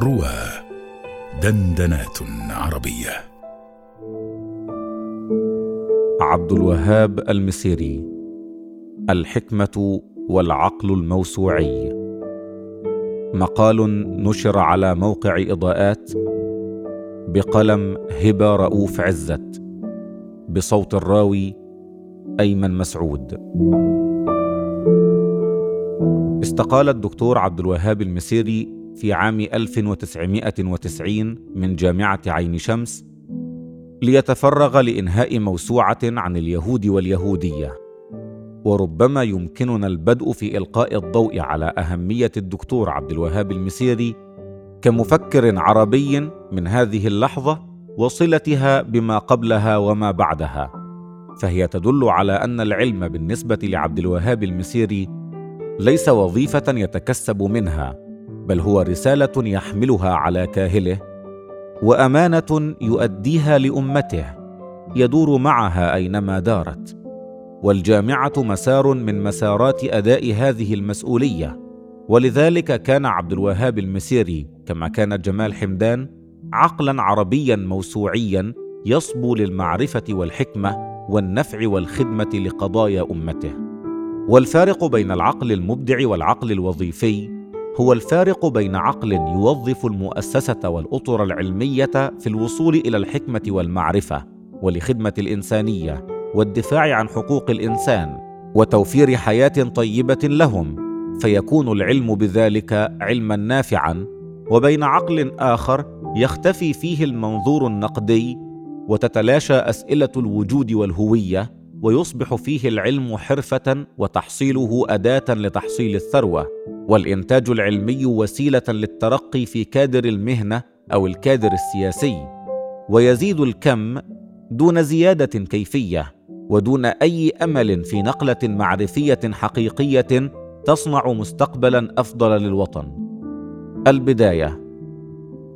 روى دندنات عربية. عبد الوهاب المسيري الحكمة والعقل الموسوعي. مقال نشر على موقع إضاءات بقلم هبة رؤوف عزت بصوت الراوي أيمن مسعود. استقال الدكتور عبد الوهاب المسيري في عام 1990 من جامعة عين شمس ليتفرغ لإنهاء موسوعة عن اليهود واليهودية. وربما يمكننا البدء في إلقاء الضوء على أهمية الدكتور عبد الوهاب المسيري كمفكر عربي من هذه اللحظة وصلتها بما قبلها وما بعدها. فهي تدل على أن العلم بالنسبة لعبد الوهاب المسيري ليس وظيفة يتكسب منها. بل هو رسالة يحملها على كاهله وأمانة يؤديها لأمته يدور معها أينما دارت. والجامعة مسار من مسارات أداء هذه المسؤولية. ولذلك كان عبد الوهاب المسيري كما كان جمال حمدان عقلا عربيا موسوعيا يصبو للمعرفة والحكمة والنفع والخدمة لقضايا أمته. والفارق بين العقل المبدع والعقل الوظيفي هو الفارق بين عقل يوظف المؤسسة والأطر العلمية في الوصول إلى الحكمة والمعرفة ولخدمه الإنسانية والدفاع عن حقوق الإنسان وتوفير حياة طيبة لهم فيكون العلم بذلك علما نافعا وبين عقل آخر يختفي فيه المنظور النقدي وتتلاشى أسئلة الوجود والهوية ويصبح فيه العلم حرفة وتحصيله أداة لتحصيل الثروة والإنتاج العلمي وسيلة للترقي في كادر المهنة أو الكادر السياسي. ويزيد الكم دون زيادة كيفية ودون أي أمل في نقلة معرفية حقيقية تصنع مستقبلا أفضل للوطن. البداية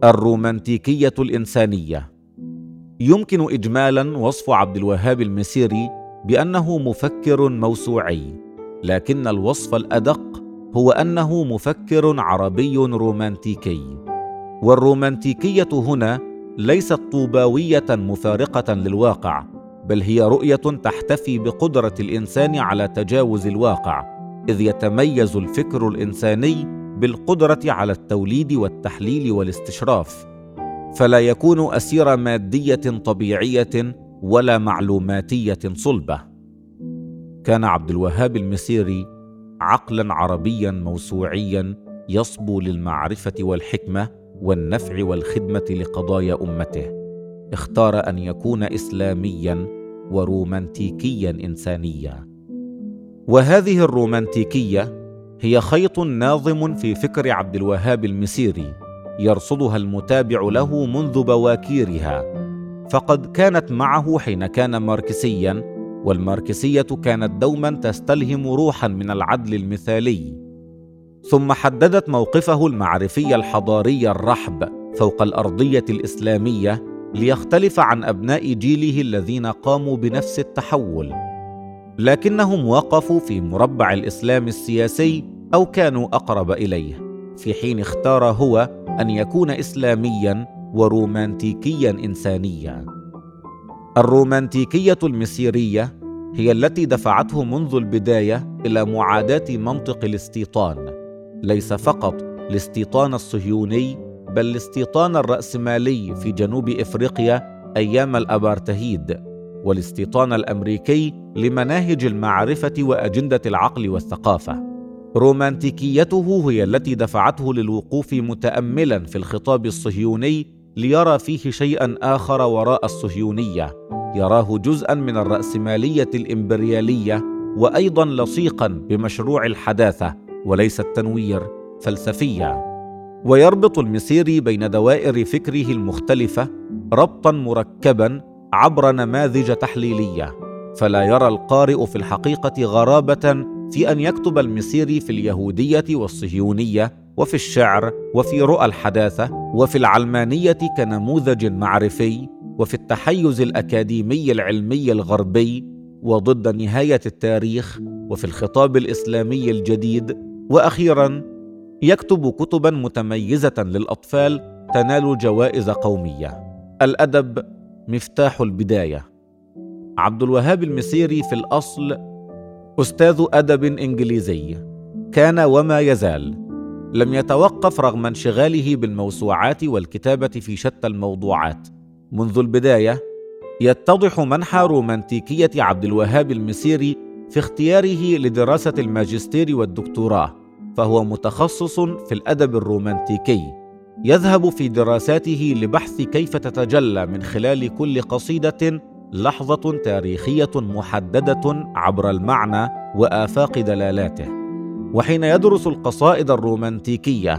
الرومانتيكية الإنسانية. يمكن اجمالا وصف عبد الوهاب المسيري بأنه مفكر موسوعي لكن الوصف الأدق هو أنه مفكر عربي رومانتيكي. والرومانتيكية هنا ليست طوباوية مفارقة للواقع بل هي رؤية تحتفي بقدرة الإنسان على تجاوز الواقع إذ يتميز الفكر الإنساني بالقدرة على التوليد والتحليل والاستشراف. فلا يكون أسير مادية طبيعية ولا معلوماتية صلبة. كان عبد الوهاب المسيري عقلا عربيا موسوعيا يصبو للمعرفة والحكمة والنفع والخدمة لقضايا أمته. اختار أن يكون اسلاميا ورومانتيكيا انسانيا. وهذه الرومانتيكية هي خيط ناظم في فكر عبد الوهاب المسيري يرصدها المتابع له منذ بواكيرها. فقد كانت معه حين كان ماركسيا والماركسية كانت دوما تستلهم روحا من العدل المثالي. ثم حددت موقفه المعرفي الحضاري الرحب فوق الأرضية الإسلامية ليختلف عن أبناء جيله الذين قاموا بنفس التحول. لكنهم وقفوا في مربع الإسلام السياسي أو كانوا أقرب إليه في حين اختار هو أن يكون اسلاميا ورومانتيكيا انسانيا الرومانتيكية المسيريه هي التي دفعته منذ البداية إلى معاداة منطق الاستيطان ليس فقط الاستيطان الصهيوني بل الاستيطان الرأسمالي في جنوب إفريقيا أيام الأبارتهيد والاستيطان الأمريكي لمناهج المعرفة وأجندة العقل والثقافة. رومانتيكيته هي التي دفعته للوقوف متأملا في الخطاب الصهيوني ليرى فيه شيئا آخر وراء الصهيونية. يراه جزءا من الرأسمالية الإمبريالية وأيضا لصيقا بمشروع الحداثة وليس التنوير فلسفيا. ويربط المسيري بين دوائر فكره المختلفة ربطا مركبا عبر نماذج تحليلية. فلا يرى القارئ في الحقيقة غرابة في أن يكتب المسيري في اليهودية والصهيونية وفي الشعر وفي رؤى الحداثة وفي العلمانية كنموذج معرفي وفي التحيز الأكاديمي العلمي الغربي وضد نهاية التاريخ وفي الخطاب الإسلامي الجديد وأخيرا يكتب كتبا متميزة للأطفال تنال جوائز قومية. الأدب مفتاح البداية. عبد الوهاب المسيري في الأصل أستاذ أدب إنجليزي. كان وما يزال. لم يتوقف رغم انشغاله بالموسوعات والكتابة في شتى الموضوعات. منذ البداية يتضح منحى رومانتيكية عبد الوهاب المسيري في اختياره لدراسة الماجستير والدكتوراه فهو متخصص في الأدب الرومانتيكي. يذهب في دراساته لبحث كيف تتجلى من خلال كل قصيدة لحظة تاريخية محددة عبر المعنى وآفاق دلالاته. وحين يدرس القصائد الرومانتيكية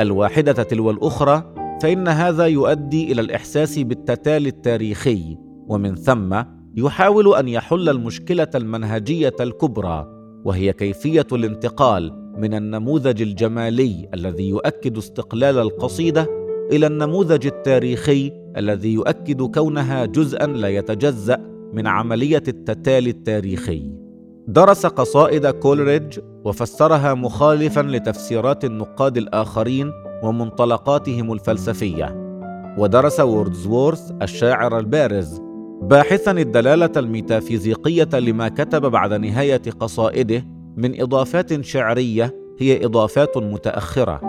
الواحدة تلو الأخرى فإن هذا يؤدي إلى الإحساس بالتتالي التاريخي ومن ثم يحاول أن يحل المشكلة المنهجية الكبرى وهي كيفية الانتقال من النموذج الجمالي الذي يؤكد استقلال القصيدة إلى النموذج التاريخي الذي يؤكد كونها جزءا لا يتجزأ من عملية التتالي التاريخي. درس قصائد كولريدج وفسرها مخالفا لتفسيرات النقاد الآخرين ومنطلقاتهم الفلسفية. ودرس ووردزوورث الشاعر البارز باحثا الدلالة الميتافيزيقية لما كتب بعد نهاية قصائده من إضافات شعرية هي إضافات متأخرة.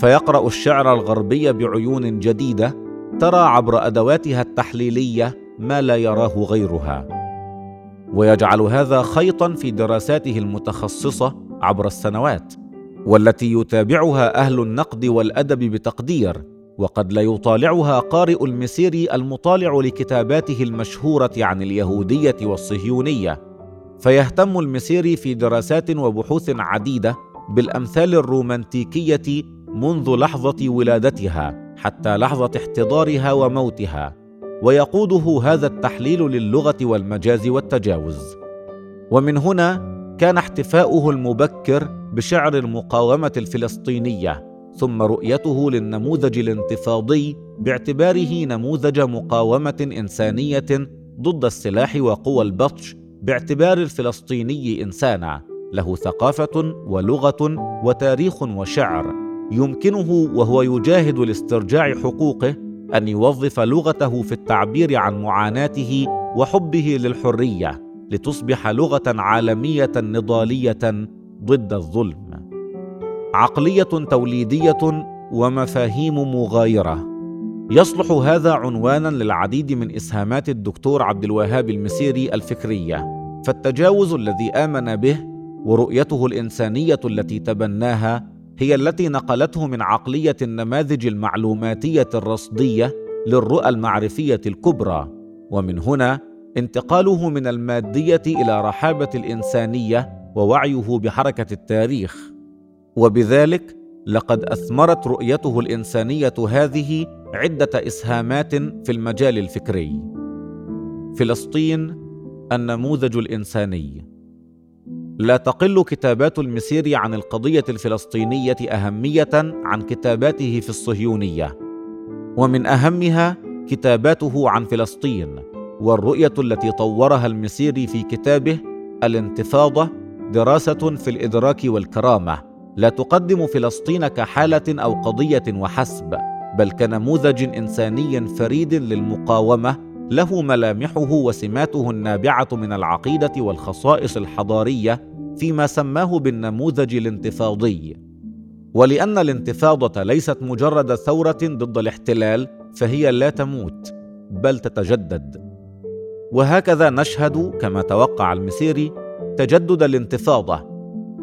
فيقرأ الشعر الغربي بعيون جديدة ترى عبر أدواتها التحليلية ما لا يراه غيرها. ويجعل هذا خيطا في دراساته المتخصصة عبر السنوات والتي يتابعها أهل النقد والأدب بتقدير وقد لا يطالعها قارئ المسيري المطالع لكتاباته المشهورة عن اليهودية والصهيونية. فيهتم المسيري في دراسات وبحوث عديدة بالأمثال الرومانتيكية منذ لحظة ولادتها حتى لحظة احتضارها وموتها. ويقوده هذا التحليل للغة والمجاز والتجاوز. ومن هنا كان احتفاؤه المبكر بشعر المقاومة الفلسطينية ثم رؤيته للنموذج الانتفاضي باعتباره نموذج مقاومة إنسانية ضد السلاح وقوى البطش باعتبار الفلسطيني إنسانا له ثقافة ولغة وتاريخ وشعر يمكنه وهو يجاهد لاسترجاع حقوقه أن يوظف لغته في التعبير عن معاناته وحبه للحرية لتصبح لغة عالمية نضالية ضد الظلم. عقلية توليدية ومفاهيم مغايرة. يصلح هذا عنوانا للعديد من إسهامات الدكتور عبد الوهاب المسيري الفكرية. فالتجاوز الذي آمن به ورؤيته الإنسانية التي تبناها هي التي نقلته من عقلية النماذج المعلوماتية الرصدية للرؤى المعرفية الكبرى ومن هنا انتقاله من المادية إلى رحابة الإنسانية ووعيه بحركة التاريخ. وبذلك لقد أثمرت رؤيته الإنسانية هذه عدة إسهامات في المجال الفكري. فلسطين النموذج الإنساني. لا تقل كتابات المسيري عن القضية الفلسطينية أهمية عن كتاباته في الصهيونية. ومن أهمها كتاباته عن فلسطين والرؤية التي طورها المسيري في كتابه الانتفاضة دراسة في الإدراك والكرامة. لا تقدم فلسطين كحالة أو قضية وحسب بل كنموذج إنساني فريد للمقاومة له ملامحه وسماته النابعة من العقيدة والخصائص الحضارية فيما سماه بالنموذج الانتفاضي. ولأن الانتفاضة ليست مجرد ثورة ضد الاحتلال فهي لا تموت بل تتجدد. وهكذا نشهد كما توقع المسيري تجدد الانتفاضة.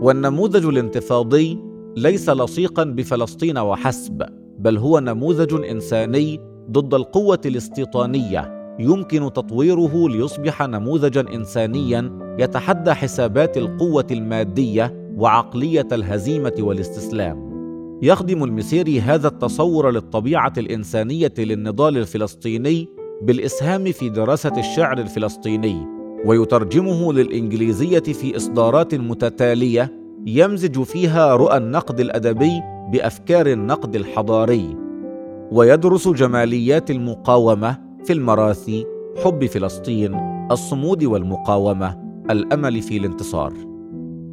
والنموذج الانتفاضي ليس لصيقا بفلسطين وحسب بل هو نموذج إنساني ضد القوة الاستيطانية. يمكن تطويره ليصبح نموذجا انسانيا يتحدى حسابات القوة المادية وعقلية الهزيمة والاستسلام. يخدم المسيري هذا التصور للطبيعة الإنسانية للنضال الفلسطيني بالإسهام في دراسة الشعر الفلسطيني ويترجمه للإنجليزية في إصدارات متتالية يمزج فيها رؤى النقد الأدبي بأفكار النقد الحضاري. ويدرس جماليات المقاومة في المراثي حب فلسطين الصمود والمقاومة الأمل في الانتصار.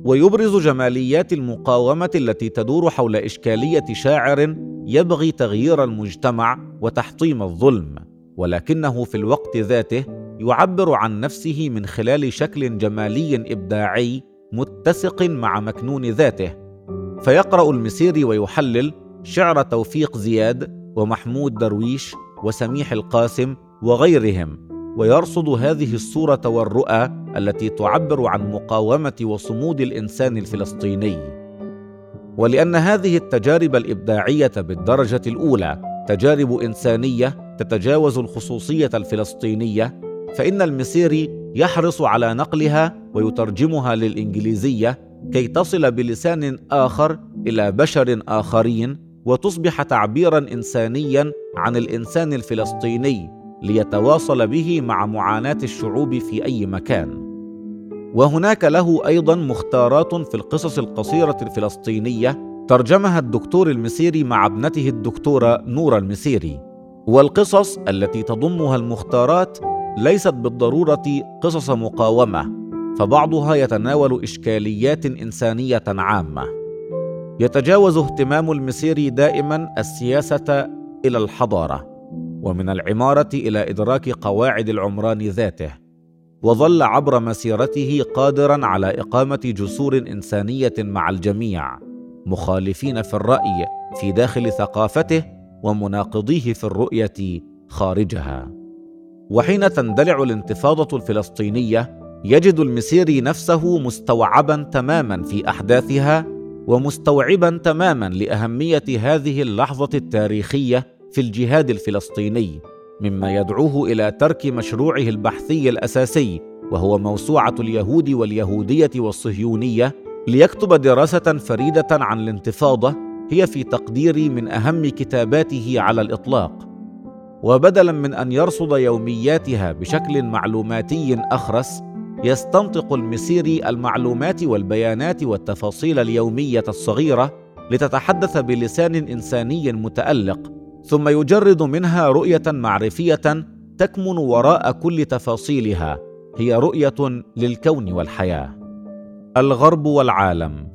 ويبرز جماليات المقاومة التي تدور حول إشكالية شاعر يبغي تغيير المجتمع وتحطيم الظلم. ولكنه في الوقت ذاته يعبر عن نفسه من خلال شكل جمالي إبداعي متسق مع مكنون ذاته. فيقرأ المسيري ويحلل شعر توفيق زياد ومحمود درويش وسميح القاسم وغيرهم ويرصد هذه الصورة والرؤى التي تعبر عن مقاومة وصمود الإنسان الفلسطيني. ولأن هذه التجارب الإبداعية بالدرجة الأولى تجارب إنسانية تتجاوز الخصوصية الفلسطينية فإن المسيري يحرص على نقلها ويترجمها للإنجليزية كي تصل بلسان آخر إلى بشر آخرين وتصبح تعبيرا انسانيا عن الإنسان الفلسطيني ليتواصل به مع معاناة الشعوب في أي مكان. وهناك له أيضا مختارات في القصص القصيرة الفلسطينية ترجمها الدكتور المسيري مع ابنته الدكتورة نورة المسيري. والقصص التي تضمها المختارات ليست بالضرورة قصص مقاومة فبعضها يتناول إشكاليات إنسانية عامة. يتجاوز اهتمام المسيري دائما السياسة إلى الحضارة ومن العمارة إلى إدراك قواعد العمران ذاته وظل عبر مسيرته قادرا على إقامة جسور إنسانية مع الجميع مخالفين في الرأي في داخل ثقافته ومناقضيه في الرؤية خارجها. وحين تندلع الانتفاضة الفلسطينية يجد المسيري نفسه مستوعبا تماما في أحداثها ومستوعبا تماما لأهمية هذه اللحظة التاريخية في الجهاد الفلسطيني مما يدعوه إلى ترك مشروعه البحثي الأساسي وهو موسوعة اليهود واليهودية والصهيونية ليكتب دراسة فريدة عن الانتفاضة هي في تقديري من أهم كتاباته على الإطلاق. وبدلا من أن يرصد يومياتها بشكل معلوماتي أخرس يستنطق المسيري المعلومات والبيانات والتفاصيل اليومية الصغيرة لتتحدث بلسان إنساني متألق ثم يجرد منها رؤية معرفية تكمن وراء كل تفاصيلها هي رؤية للكون والحياة. الغرب والعالم.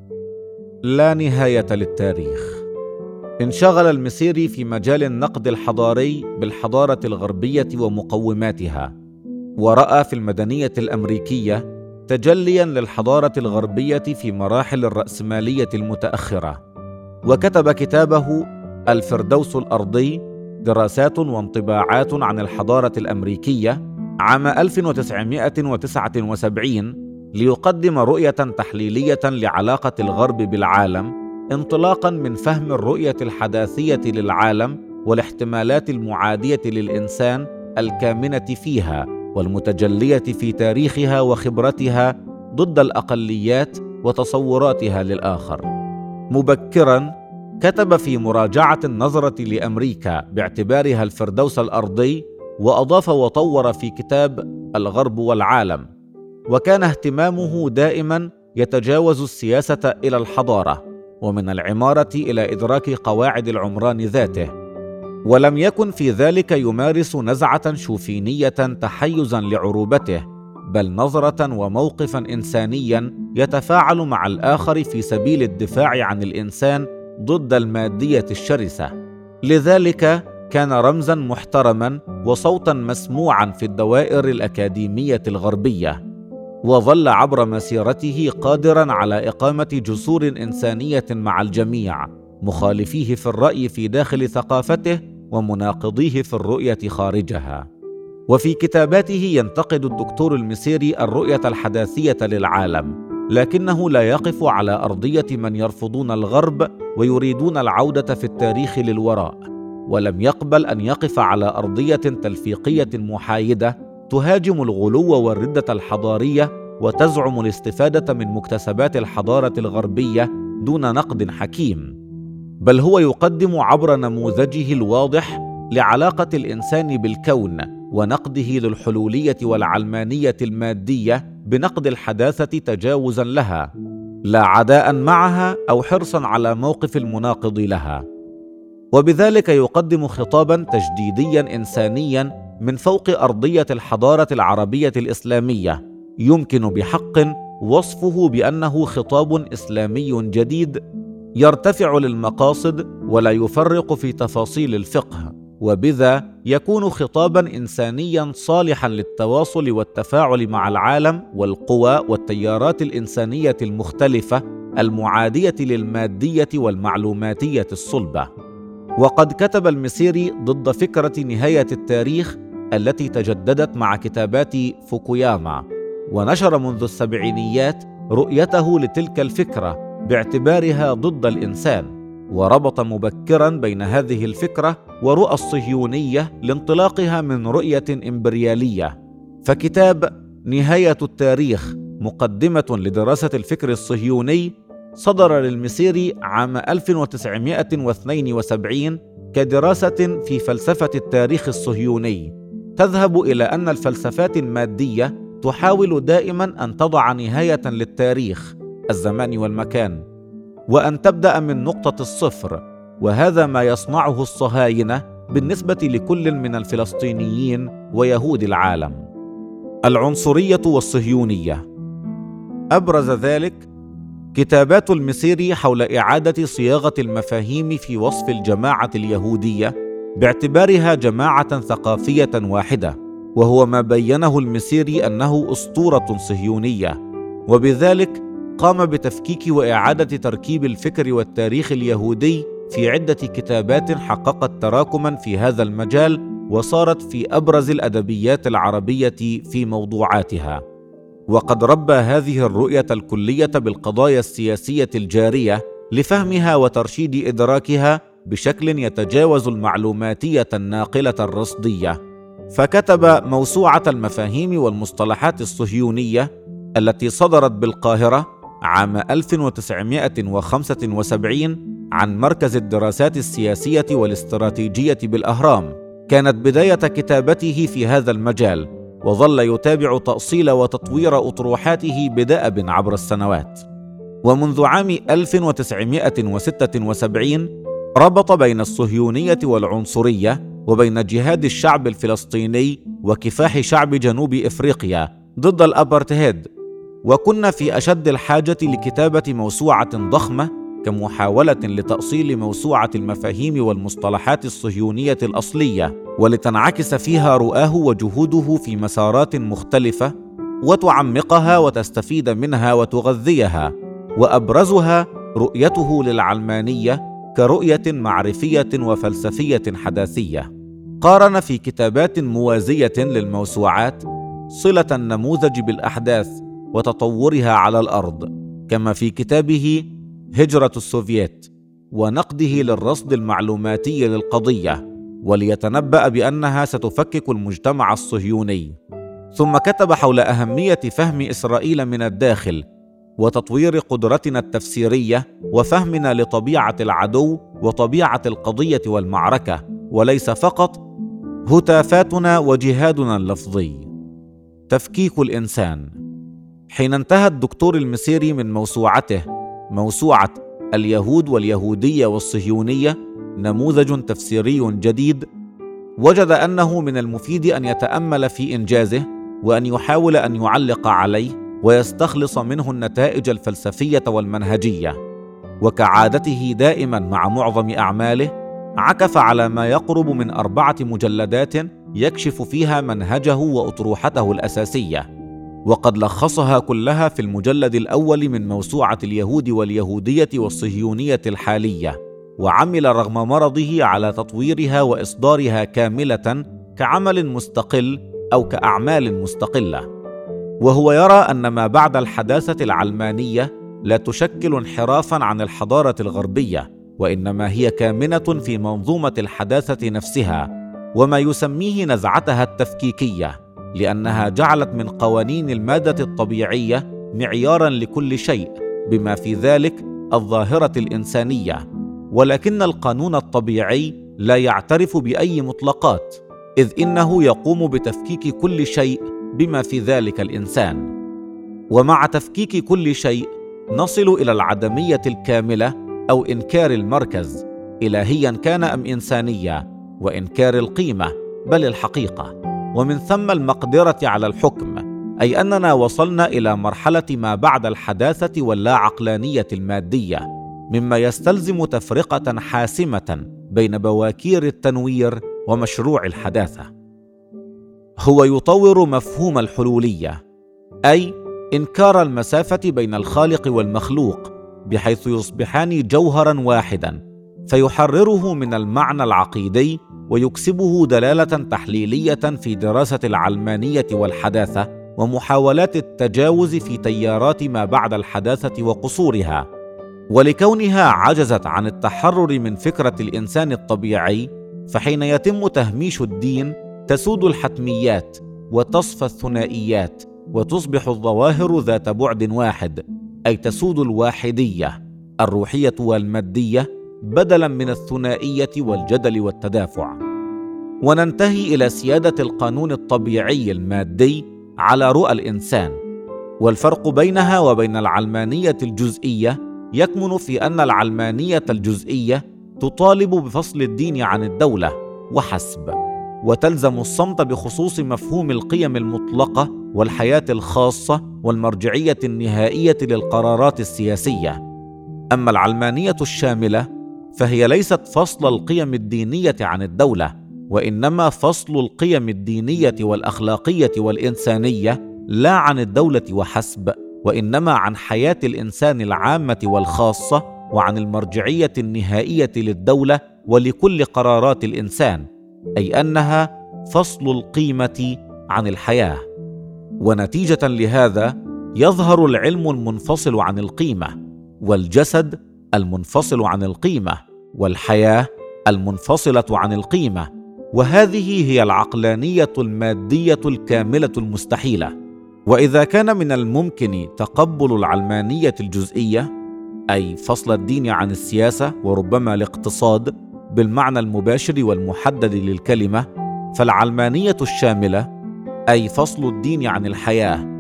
لا نهاية للتاريخ. انشغل المسيري في مجال النقد الحضاري بالحضارة الغربية ومقوماتها. ورأى في المدنية الأمريكية تجليا للحضارة الغربية في مراحل الرأسمالية المتأخرة وكتب كتابه الفردوس الأرضي دراسات وانطباعات عن الحضارة الأمريكية عام 1979 ليقدم رؤية تحليلية لعلاقة الغرب بالعالم انطلاقا من فهم الرؤية الحداثية للعالم والاحتمالات المعادية للإنسان الكامنة فيها. والمتجلية في تاريخها وخبرتها ضد الأقليات وتصوراتها للآخر. مبكرا كتب في مراجعة النظرة لأمريكا باعتبارها الفردوس الأرضي وأضاف وطور في كتاب الغرب والعالم. وكان اهتمامه دائما يتجاوز السياسة إلى الحضارة ومن العمارة إلى إدراك قواعد العمران ذاته. ولم يكن في ذلك يمارس نزعة شوفينية تحيزا لعروبته بل نظرة وموقفا انسانيا يتفاعل مع الآخر في سبيل الدفاع عن الإنسان ضد المادية الشرسة. لذلك كان رمزا محترما وصوتا مسموعا في الدوائر الأكاديمية الغربية وظل عبر مسيرته قادرا على إقامة جسور إنسانية مع الجميع مخالفيه في الرأي في داخل ثقافته ومناقضيه في الرؤية خارجها. وفي كتاباته ينتقد الدكتور المسيري الرؤية الحداثية للعالم لكنه لا يقف على أرضية من يرفضون الغرب ويريدون العودة في التاريخ للوراء ولم يقبل أن يقف على أرضية تلفيقية محايدة تهاجم الغلو والردة الحضارية وتزعم الاستفادة من مكتسبات الحضارة الغربية دون نقد حكيم. بل هو يقدم عبر نموذجه الواضح لعلاقة الإنسان بالكون ونقده للحلولية والعلمانية المادية بنقد الحداثة تجاوزا لها لا عداء معها أو حرصا على موقف المناقض لها. وبذلك يقدم خطابا تجديديا انسانيا من فوق أرضية الحضارة العربية الإسلامية يمكن بحق وصفه بأنه خطاب إسلامي جديد يرتفع للمقاصد ولا يفرق في تفاصيل الفقه وبذا يكون خطابا انسانيا صالحا للتواصل والتفاعل مع العالم والقوى والتيارات الإنسانية المختلفة المعادية للمادية والمعلوماتية الصلبة. وقد كتب المسيري ضد فكرة نهاية التاريخ التي تجددت مع كتابات فوكوياما ونشر منذ السبعينيات رؤيته لتلك الفكرة باعتبارها ضد الإنسان وربط مبكرا بين هذه الفكرة ورؤى الصهيونية لانطلاقها من رؤية إمبريالية. فكتاب نهاية التاريخ مقدمة لدراسة الفكر الصهيوني صدر للمسيري عام 1972 كدراسة في فلسفة التاريخ الصهيوني. تذهب إلى أن الفلسفات المادية تحاول دائما أن تضع نهاية للتاريخ الزمان والمكان وأن تبدأ من نقطة الصفر وهذا ما يصنعه الصهاينة بالنسبة لكل من الفلسطينيين ويهود العالم. العنصرية والصهيونية. أبرز ذلك كتابات المسيري حول إعادة صياغة المفاهيم في وصف الجماعة اليهودية باعتبارها جماعة ثقافية واحدة وهو ما بينه المسيري أنه أسطورة صهيونية وبذلك قام بتفكيك وإعادة تركيب الفكر والتاريخ اليهودي في عدة كتابات حققت تراكما في هذا المجال وصارت في أبرز الأدبيات العربية في موضوعاتها. وقد ربى هذه الرؤية الكلية بالقضايا السياسية الجارية لفهمها وترشيد إدراكها بشكل يتجاوز المعلوماتية الناقلة الرصدية. فكتب موسوعة المفاهيم والمصطلحات الصهيونية التي صدرت بالقاهرة عام 1975 عن مركز الدراسات السياسية والاستراتيجية بالأهرام. كانت بداية كتابته في هذا المجال وظل يتابع تأصيل وتطوير أطروحاته بدأب عبر السنوات. ومنذ عام 1976 ربط بين الصهيونية والعنصرية وبين جهاد الشعب الفلسطيني وكفاح شعب جنوب إفريقيا ضد الأبرتهيد. وكنا في أشد الحاجة لكتابة موسوعة ضخمة كمحاولة لتأصيل موسوعة المفاهيم والمصطلحات الصهيونية الأصلية ولتنعكس فيها رؤاه وجهوده في مسارات مختلفة وتعمقها وتستفيد منها وتغذيها وأبرزها رؤيته للعلمانية كرؤية معرفية وفلسفية حداثية. قارن في كتابات موازية للموسوعات صلة النموذج بالأحداث وتطورها على الأرض كما في كتابه هجرة السوفييت ونقده للرصد المعلوماتي للقضية وليتنبأ بأنها ستفكك المجتمع الصهيوني. ثم كتب حول أهمية فهم إسرائيل من الداخل وتطوير قدرتنا التفسيرية وفهمنا لطبيعة العدو وطبيعة القضية والمعركة وليس فقط هتافاتنا وجهادنا اللفظي. تفكيك الإنسان حين انتهى الدكتور المسيري من موسوعته موسوعة اليهود واليهودية والصهيونية نموذج تفسيري جديد وجد أنه من المفيد أن يتأمل في إنجازه وأن يحاول أن يعلق عليه ويستخلص منه النتائج الفلسفية والمنهجية. وكعادته دائما مع معظم أعماله عكف على ما يقرب من أربعة مجلدات يكشف فيها منهجه وأطروحته الأساسية. وقد لخصها كلها في المجلد الأول من موسوعة اليهود واليهودية والصهيونية الحالية وعمل رغم مرضه على تطويرها وإصدارها كاملة كعمل مستقل أو كأعمال مستقلة. وهو يرى أن ما بعد الحداثة العلمانية لا تشكل انحرافا عن الحضارة الغربية وإنما هي كامنة في منظومة الحداثة نفسها وما يسميه نزعتها التفكيكية. لأنها جعلت من قوانين المادة الطبيعية معيارا لكل شيء بما في ذلك الظاهرة الإنسانية. ولكن القانون الطبيعي لا يعترف بأي مطلقات إذ إنه يقوم بتفكيك كل شيء بما في ذلك الإنسان. ومع تفكيك كل شيء نصل إلى العدمية الكاملة أو إنكار المركز الهيا كان أم انسانيا وإنكار القيمة بل الحقيقة. ومن ثم المقدرة على الحكم أي أننا وصلنا إلى مرحلة ما بعد الحداثة واللا عقلانيه المادية مما يستلزم تفرقة حاسمة بين بواكير التنوير ومشروع الحداثة. هو يطور مفهوم الحلولية أي إنكار المسافة بين الخالق والمخلوق بحيث يصبحان جوهرا واحدا فيحرره من المعنى العقيدي ويكسبه دلالة تحليلية في دراسة العلمانية والحداثة ومحاولات التجاوز في تيارات ما بعد الحداثة وقصورها. ولكونها عجزت عن التحرر من فكرة الإنسان الطبيعي فحين يتم تهميش الدين تسود الحتميات وتصفى الثنائيات وتصبح الظواهر ذات بعد واحد أي تسود الواحدية الروحية والمادية بدلا من الثنائية والجدل والتدافع. وننتهي إلى سيادة القانون الطبيعي المادي على رؤى الإنسان. والفرق بينها وبين العلمانية الجزئية يكمن في أن العلمانية الجزئية تطالب بفصل الدين عن الدولة وحسب. وتلزم الصمت بخصوص مفهوم القيم المطلقة والحياة الخاصة والمرجعية النهائية للقرارات السياسية. أما العلمانية الشاملة فهي ليست فصل القيم الدينية عن الدولة وإنما فصل القيم الدينية والأخلاقية والإنسانية لا عن الدولة وحسب وإنما عن حياة الإنسان العامة والخاصة وعن المرجعية النهائية للدولة ولكل قرارات الإنسان أي أنها فصل القيمة عن الحياة. ونتيجة لهذا يظهر العلم المنفصل عن القيمة والجسد المنفصل عن القيمة والحياة المنفصلة عن القيمة وهذه هي العقلانية المادية الكاملة المستحيلة. وإذا كان من الممكن تقبل العلمانية الجزئية أي فصل الدين عن السياسة وربما الاقتصاد بالمعنى المباشر والمحدد للكلمة فالعلمانية الشاملة أي فصل الدين عن الحياة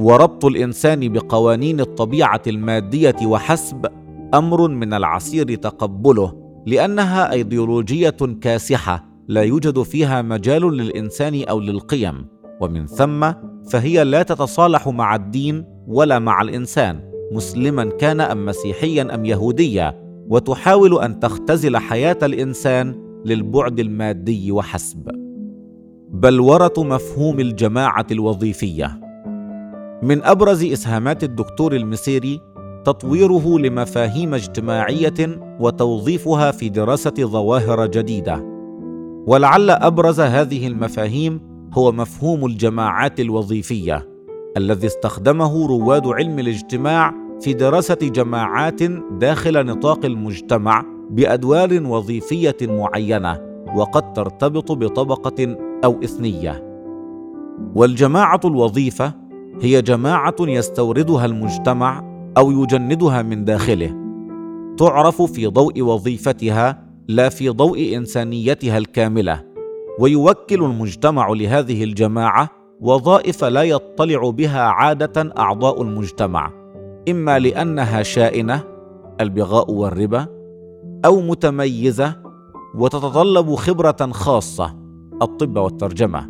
وربط الإنسان بقوانين الطبيعة المادية وحسب أمر من العسير تقبله لأنها أيديولوجية كاسحة لا يوجد فيها مجال للإنسان أو للقيم ومن ثم فهي لا تتصالح مع الدين ولا مع الإنسان مسلما كان أم مسيحيا أم يهوديا وتحاول أن تختزل حياة الإنسان للبعد المادي وحسب. بلوره مفهوم الجماعة الوظيفية. من أبرز إسهامات الدكتور المسيري تطويره لمفاهيم اجتماعية وتوظيفها في دراسة ظواهر جديدة. ولعل أبرز هذه المفاهيم هو مفهوم الجماعات الوظيفية الذي استخدمه رواد علم الاجتماع في دراسة جماعات داخل نطاق المجتمع بأدوار وظيفية معينة وقد ترتبط بطبقة أو إثنية. والجماعة الوظيفة هي جماعة يستوردها المجتمع أو يجندها من داخله. تعرف في ضوء وظيفتها لا في ضوء إنسانيتها الكاملة. ويوكل المجتمع لهذه الجماعة وظائف لا يطلع بها عادة أعضاء المجتمع. إما لأنها شائنة البغاء والربا أو متميزة وتتطلب خبرة خاصة الطب والترجمة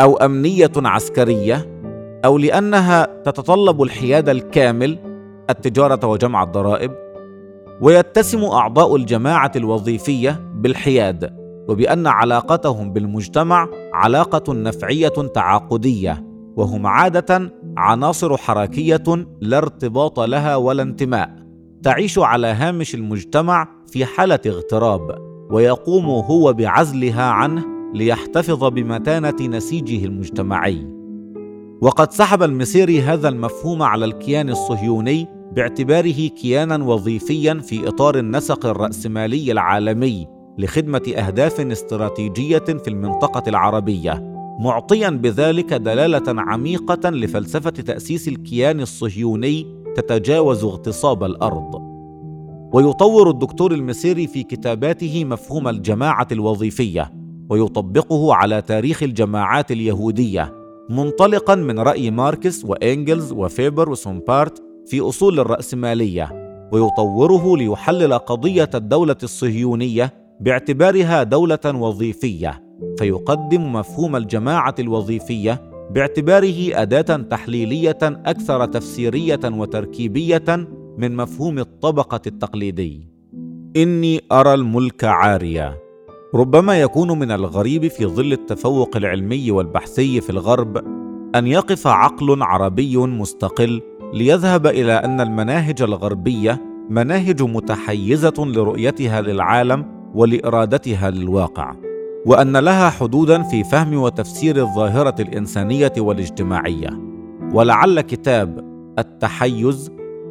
أو أمنية عسكرية أو لأنها تتطلب الحياد الكامل التجارة وجمع الضرائب ويتسم أعضاء الجماعة الوظيفية بالحياد وبأن علاقتهم بالمجتمع علاقة نفعية تعاقدية وهم عادة عناصر حركية لا ارتباط لها ولا انتماء تعيش على هامش المجتمع في حالة اغتراب ويقوم هو بعزلها عنه ليحتفظ بمتانة نسيجه المجتمعي. وقد سحب المسيري هذا المفهوم على الكيان الصهيوني باعتباره كيانا وظيفيا في إطار النسق الرأسمالي العالمي لخدمة أهداف استراتيجية في المنطقة العربية معطيا بذلك دلالة عميقة لفلسفة تأسيس الكيان الصهيوني تتجاوز اغتصاب الأرض. ويطور الدكتور المسيري في كتاباته مفهوم الجماعة الوظيفية ويطبقه على تاريخ الجماعات اليهودية منطلقا من رأي ماركس وإنجلز وفيبر وسومبارت في أصول الرأسمالية ويطوره ليحلل قضية الدولة الصهيونية باعتبارها دولة وظيفية فيقدم مفهوم الجماعة الوظيفية باعتباره أداة تحليلية أكثر تفسيرية وتركيبية من مفهوم الطبقة التقليدي. إني أرى الملك عاريا. ربما يكون من الغريب في ظل التفوق العلمي والبحثي في الغرب أن يقف عقل عربي مستقل ليذهب إلى أن المناهج الغربية مناهج متحيزة لرؤيتها للعالم ولإرادتها للواقع وأن لها حدودا في فهم وتفسير الظاهرة الإنسانية والاجتماعية. ولعل كتاب التحيز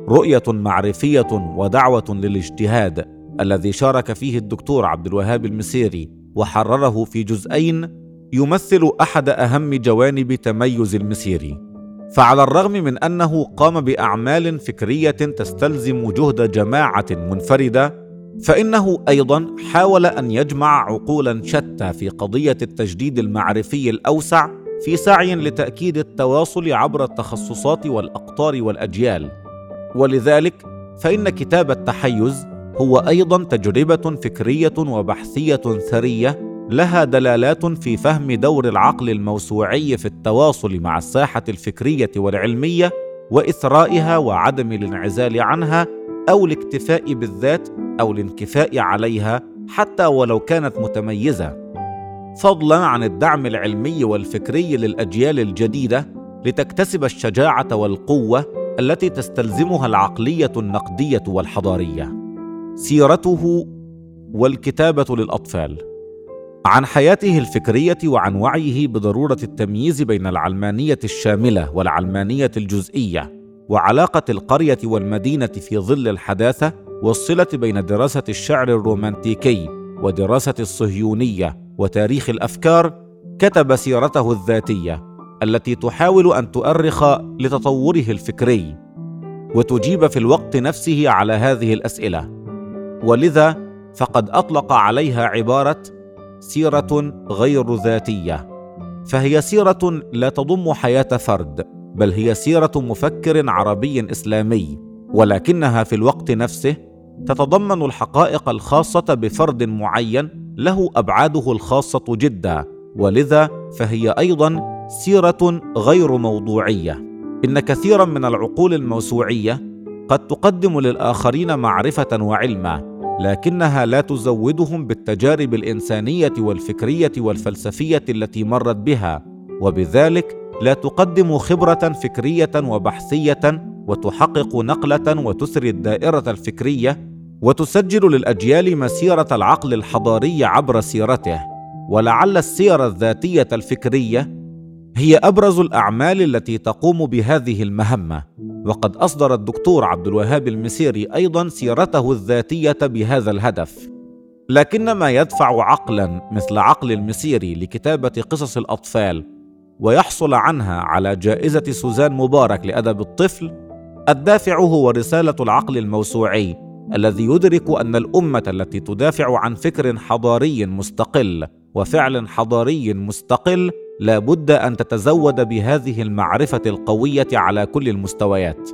رؤية معرفية ودعوة للاجتهاد الذي شارك فيه الدكتور عبد الوهاب المسيري وحرره في جزئين يمثل أحد أهم جوانب تميز المسيري. فعلى الرغم من أنه قام بأعمال فكرية تستلزم جهد جماعة منفردة فإنه أيضا حاول أن يجمع عقولا شتى في قضية التجديد المعرفي الأوسع في سعي لتأكيد التواصل عبر التخصصات والأقطار والأجيال. ولذلك فإن كتاب التحيز هو أيضا تجربة فكرية وبحثية ثرية لها دلالات في فهم دور العقل الموسوعي في التواصل مع الساحة الفكرية والعلمية وإثرائها وعدم الانعزال عنها أو الاكتفاء بالذات أو الانكفاء عليها حتى ولو كانت متميزة. فضلا عن الدعم العلمي والفكري للأجيال الجديدة لتكتسب الشجاعة والقوة التي تستلزمها العقلية النقدية والحضارية. سيرته والكتابة للأطفال. عن حياته الفكرية وعن وعيه بضرورة التمييز بين العلمانية الشاملة والعلمانية الجزئية وعلاقة القرية والمدينة في ظل الحداثة والصلة بين دراسة الشعر الرومانتيكي ودراسة الصهيونية وتاريخ الأفكار كتب سيرته الذاتية التي تحاول أن تؤرخ لتطوره الفكري وتجيب في الوقت نفسه على هذه الأسئلة. ولذا فقد أطلق عليها عبارة سيرة غير ذاتية. فهي سيرة لا تضم حياة فرد بل هي سيرة مفكر عربي إسلامي ولكنها في الوقت نفسه تتضمن الحقائق الخاصة بفرد معين له أبعاده الخاصة جدا. ولذا فهي أيضا سيرة غير موضوعية. إن كثيرا من العقول الموسوعية قد تقدم للآخرين معرفة وعلما. لكنها لا تزودهم بالتجارب الإنسانية والفكرية والفلسفية التي مرت بها وبذلك لا تقدم خبرة فكرية وبحثية وتحقق نقلة وتسري الدائرة الفكرية وتسجل للأجيال مسيرة العقل الحضاري عبر سيرته ولعل السير الذاتية الفكرية هي أبرز الأعمال التي تقوم بهذه المهمة. وقد أصدر الدكتور عبد الوهاب المسيري أيضا سيرته الذاتية بهذا الهدف. لكن ما يدفع عقلا مثل عقل المسيري لكتابة قصص الأطفال ويحصل عنها على جائزة سوزان مبارك لأدب الطفل الدافع هو رسالة العقل الموسوعي الذي يدرك أن الأمة التي تدافع عن فكر حضاري مستقل وفعل حضاري مستقل لا بد أن تتزود بهذه المعرفة القوية على كل المستويات.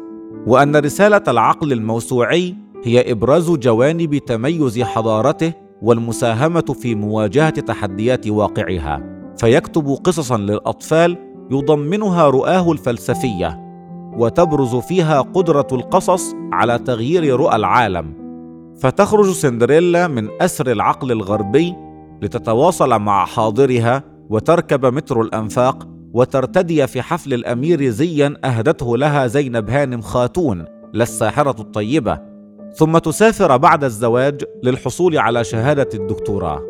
وأن رسالة العقل الموسوعي هي إبراز جوانب تميز حضارته والمساهمة في مواجهة تحديات واقعها. فيكتب قصصا للأطفال يضمنها رؤاه الفلسفية وتبرز فيها قدرة القصص على تغيير رؤى العالم. فتخرج سندريلا من أسر العقل الغربي لتتواصل مع حاضرها وتركب مترو الأنفاق وترتدي في حفل الأمير زيا أهدته لها زينب هانم خاتون للساحرة الطيبة. ثم تسافر بعد الزواج للحصول على شهادة الدكتوراه.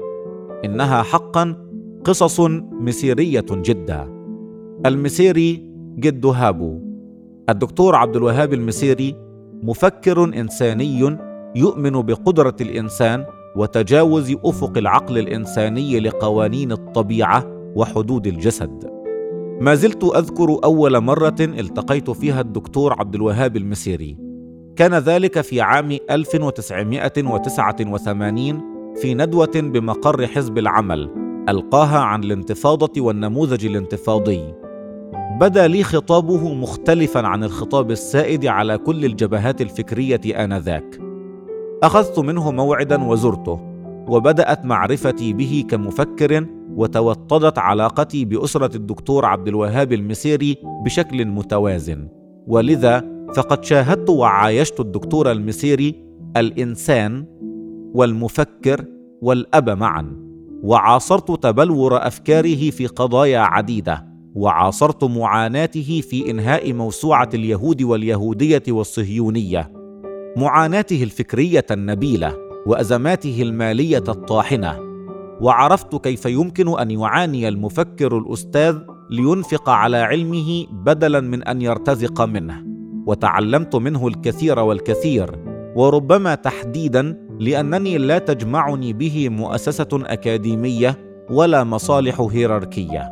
إنها حقا قصص مسيرية جدا. المسيري جد هابو. الدكتور عبد الوهاب المسيري مفكر إنساني يؤمن بقدرة الإنسان وتجاوز أفق العقل الإنساني لقوانين الطبيعة وحدود الجسد. ما زلت أذكر أول مرة التقيت فيها الدكتور عبد الوهاب المسيري. كان ذلك في عام 1989 في ندوة بمقر حزب العمل ألقاها عن الانتفاضة والنموذج الانتفاضي. بدا لي خطابه مختلفا عن الخطاب السائد على كل الجبهات الفكرية آنذاك. أخذت منه موعدا وزرته وبدأت معرفتي به كمفكر وتوطدت علاقتي بأسرة الدكتور عبد الوهاب المسيري بشكل متوازن. ولذا فقد شاهدت وعايشت الدكتور المسيري الإنسان والمفكر والأب معا وعاصرت تبلور أفكاره في قضايا عديدة وعاصرت معاناته في إنهاء موسوعة اليهود واليهودية والصهيونية. معاناته الفكرية النبيلة وأزماته المالية الطاحنة. وعرفت كيف يمكن أن يعاني المفكر الأستاذ لينفق على علمه بدلا من أن يرتزق منه. وتعلمت منه الكثير والكثير. وربما تحديدا لأنني لا تجمعني به مؤسسة أكاديمية ولا مصالح هيراركية.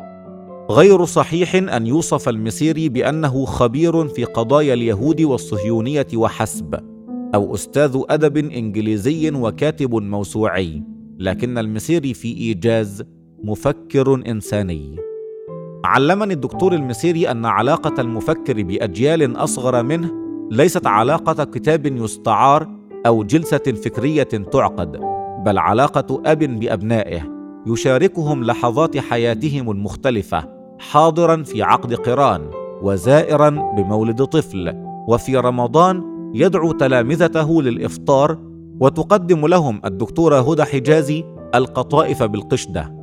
غير صحيح أن يوصف المسيري بأنه خبير في قضايا اليهود والصهيونية وحسب. أو أستاذ أدب إنجليزي وكاتب موسوعي لكن المسيري في إيجاز مفكر إنساني. علمني الدكتور المسيري أن علاقة المفكر بأجيال أصغر منه ليست علاقة كتاب يستعار أو جلسة فكرية تعقد بل علاقة أب بأبنائه يشاركهم لحظات حياتهم المختلفة حاضرا في عقد قران وزائرا بمولد طفل وفي رمضان يدعو تلامذته للإفطار وتقدم لهم الدكتوره هدى حجازي القطائف بالقشدة.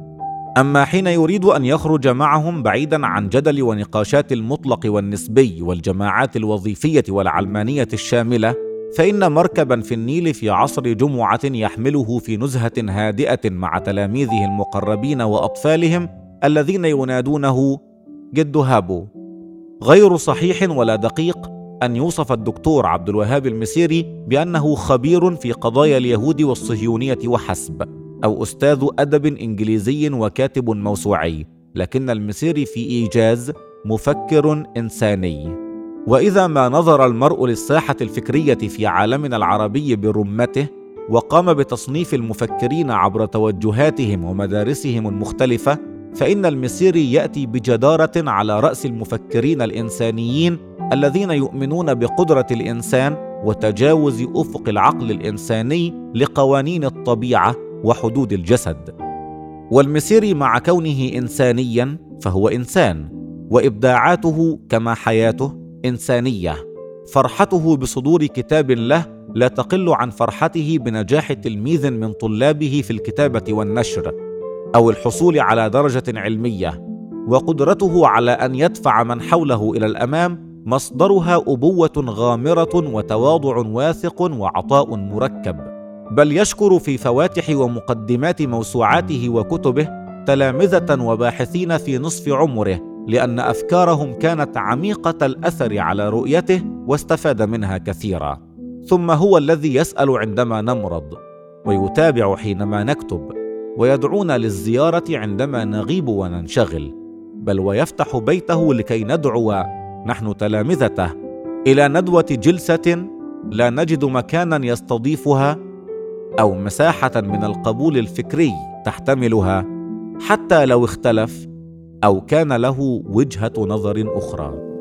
أما حين يريد أن يخرج معهم بعيدا عن جدل ونقاشات المطلق والنسبي والجماعات الوظيفية والعلمانية الشاملة فإن مركبا في النيل في عصر جمعة يحمله في نزهة هادئة مع تلاميذه المقربين وأطفالهم الذين ينادونه جد هابو غير صحيح ولا دقيق أن يوصف الدكتور عبد الوهاب المسيري بأنه خبير في قضايا اليهود والصهيونية وحسب أو أستاذ أدب إنجليزي وكاتب موسوعي لكن المسيري في إيجاز مفكر إنساني. وإذا ما نظر المرء للساحة الفكرية في عالمنا العربي برمته وقام بتصنيف المفكرين عبر توجهاتهم ومدارسهم المختلفة فإن المسيري يأتي بجدارة على رأس المفكرين الإنسانيين الذين يؤمنون بقدرة الإنسان وتجاوز أفق العقل الإنساني لقوانين الطبيعة وحدود الجسد. والمسيري مع كونه انسانيا فهو إنسان وإبداعاته كما حياته إنسانية. فرحته بصدور كتاب له لا تقل عن فرحته بنجاح تلميذ من طلابه في الكتابة والنشر. أو الحصول على درجة علمية وقدرته على أن يدفع من حوله إلى الأمام مصدرها أبوة غامرة وتواضع واثق وعطاء مركب. بل يشكر في فواتح ومقدمات موسوعاته وكتبه تلامذة وباحثين في نصف عمره لأن أفكارهم كانت عميقة الأثر على رؤيته واستفاد منها كثيرا. ثم هو الذي يسأل عندما نمرض ويتابع حينما نكتب. ويدعونا للزيارة عندما نغيب وننشغل بل ويفتح بيته لكي ندعو نحن تلامذته. إلى ندوة جلسة لا نجد مكانا يستضيفها أو مساحة من القبول الفكري تحتملها حتى لو اختلف أو كان له وجهة نظر أخرى.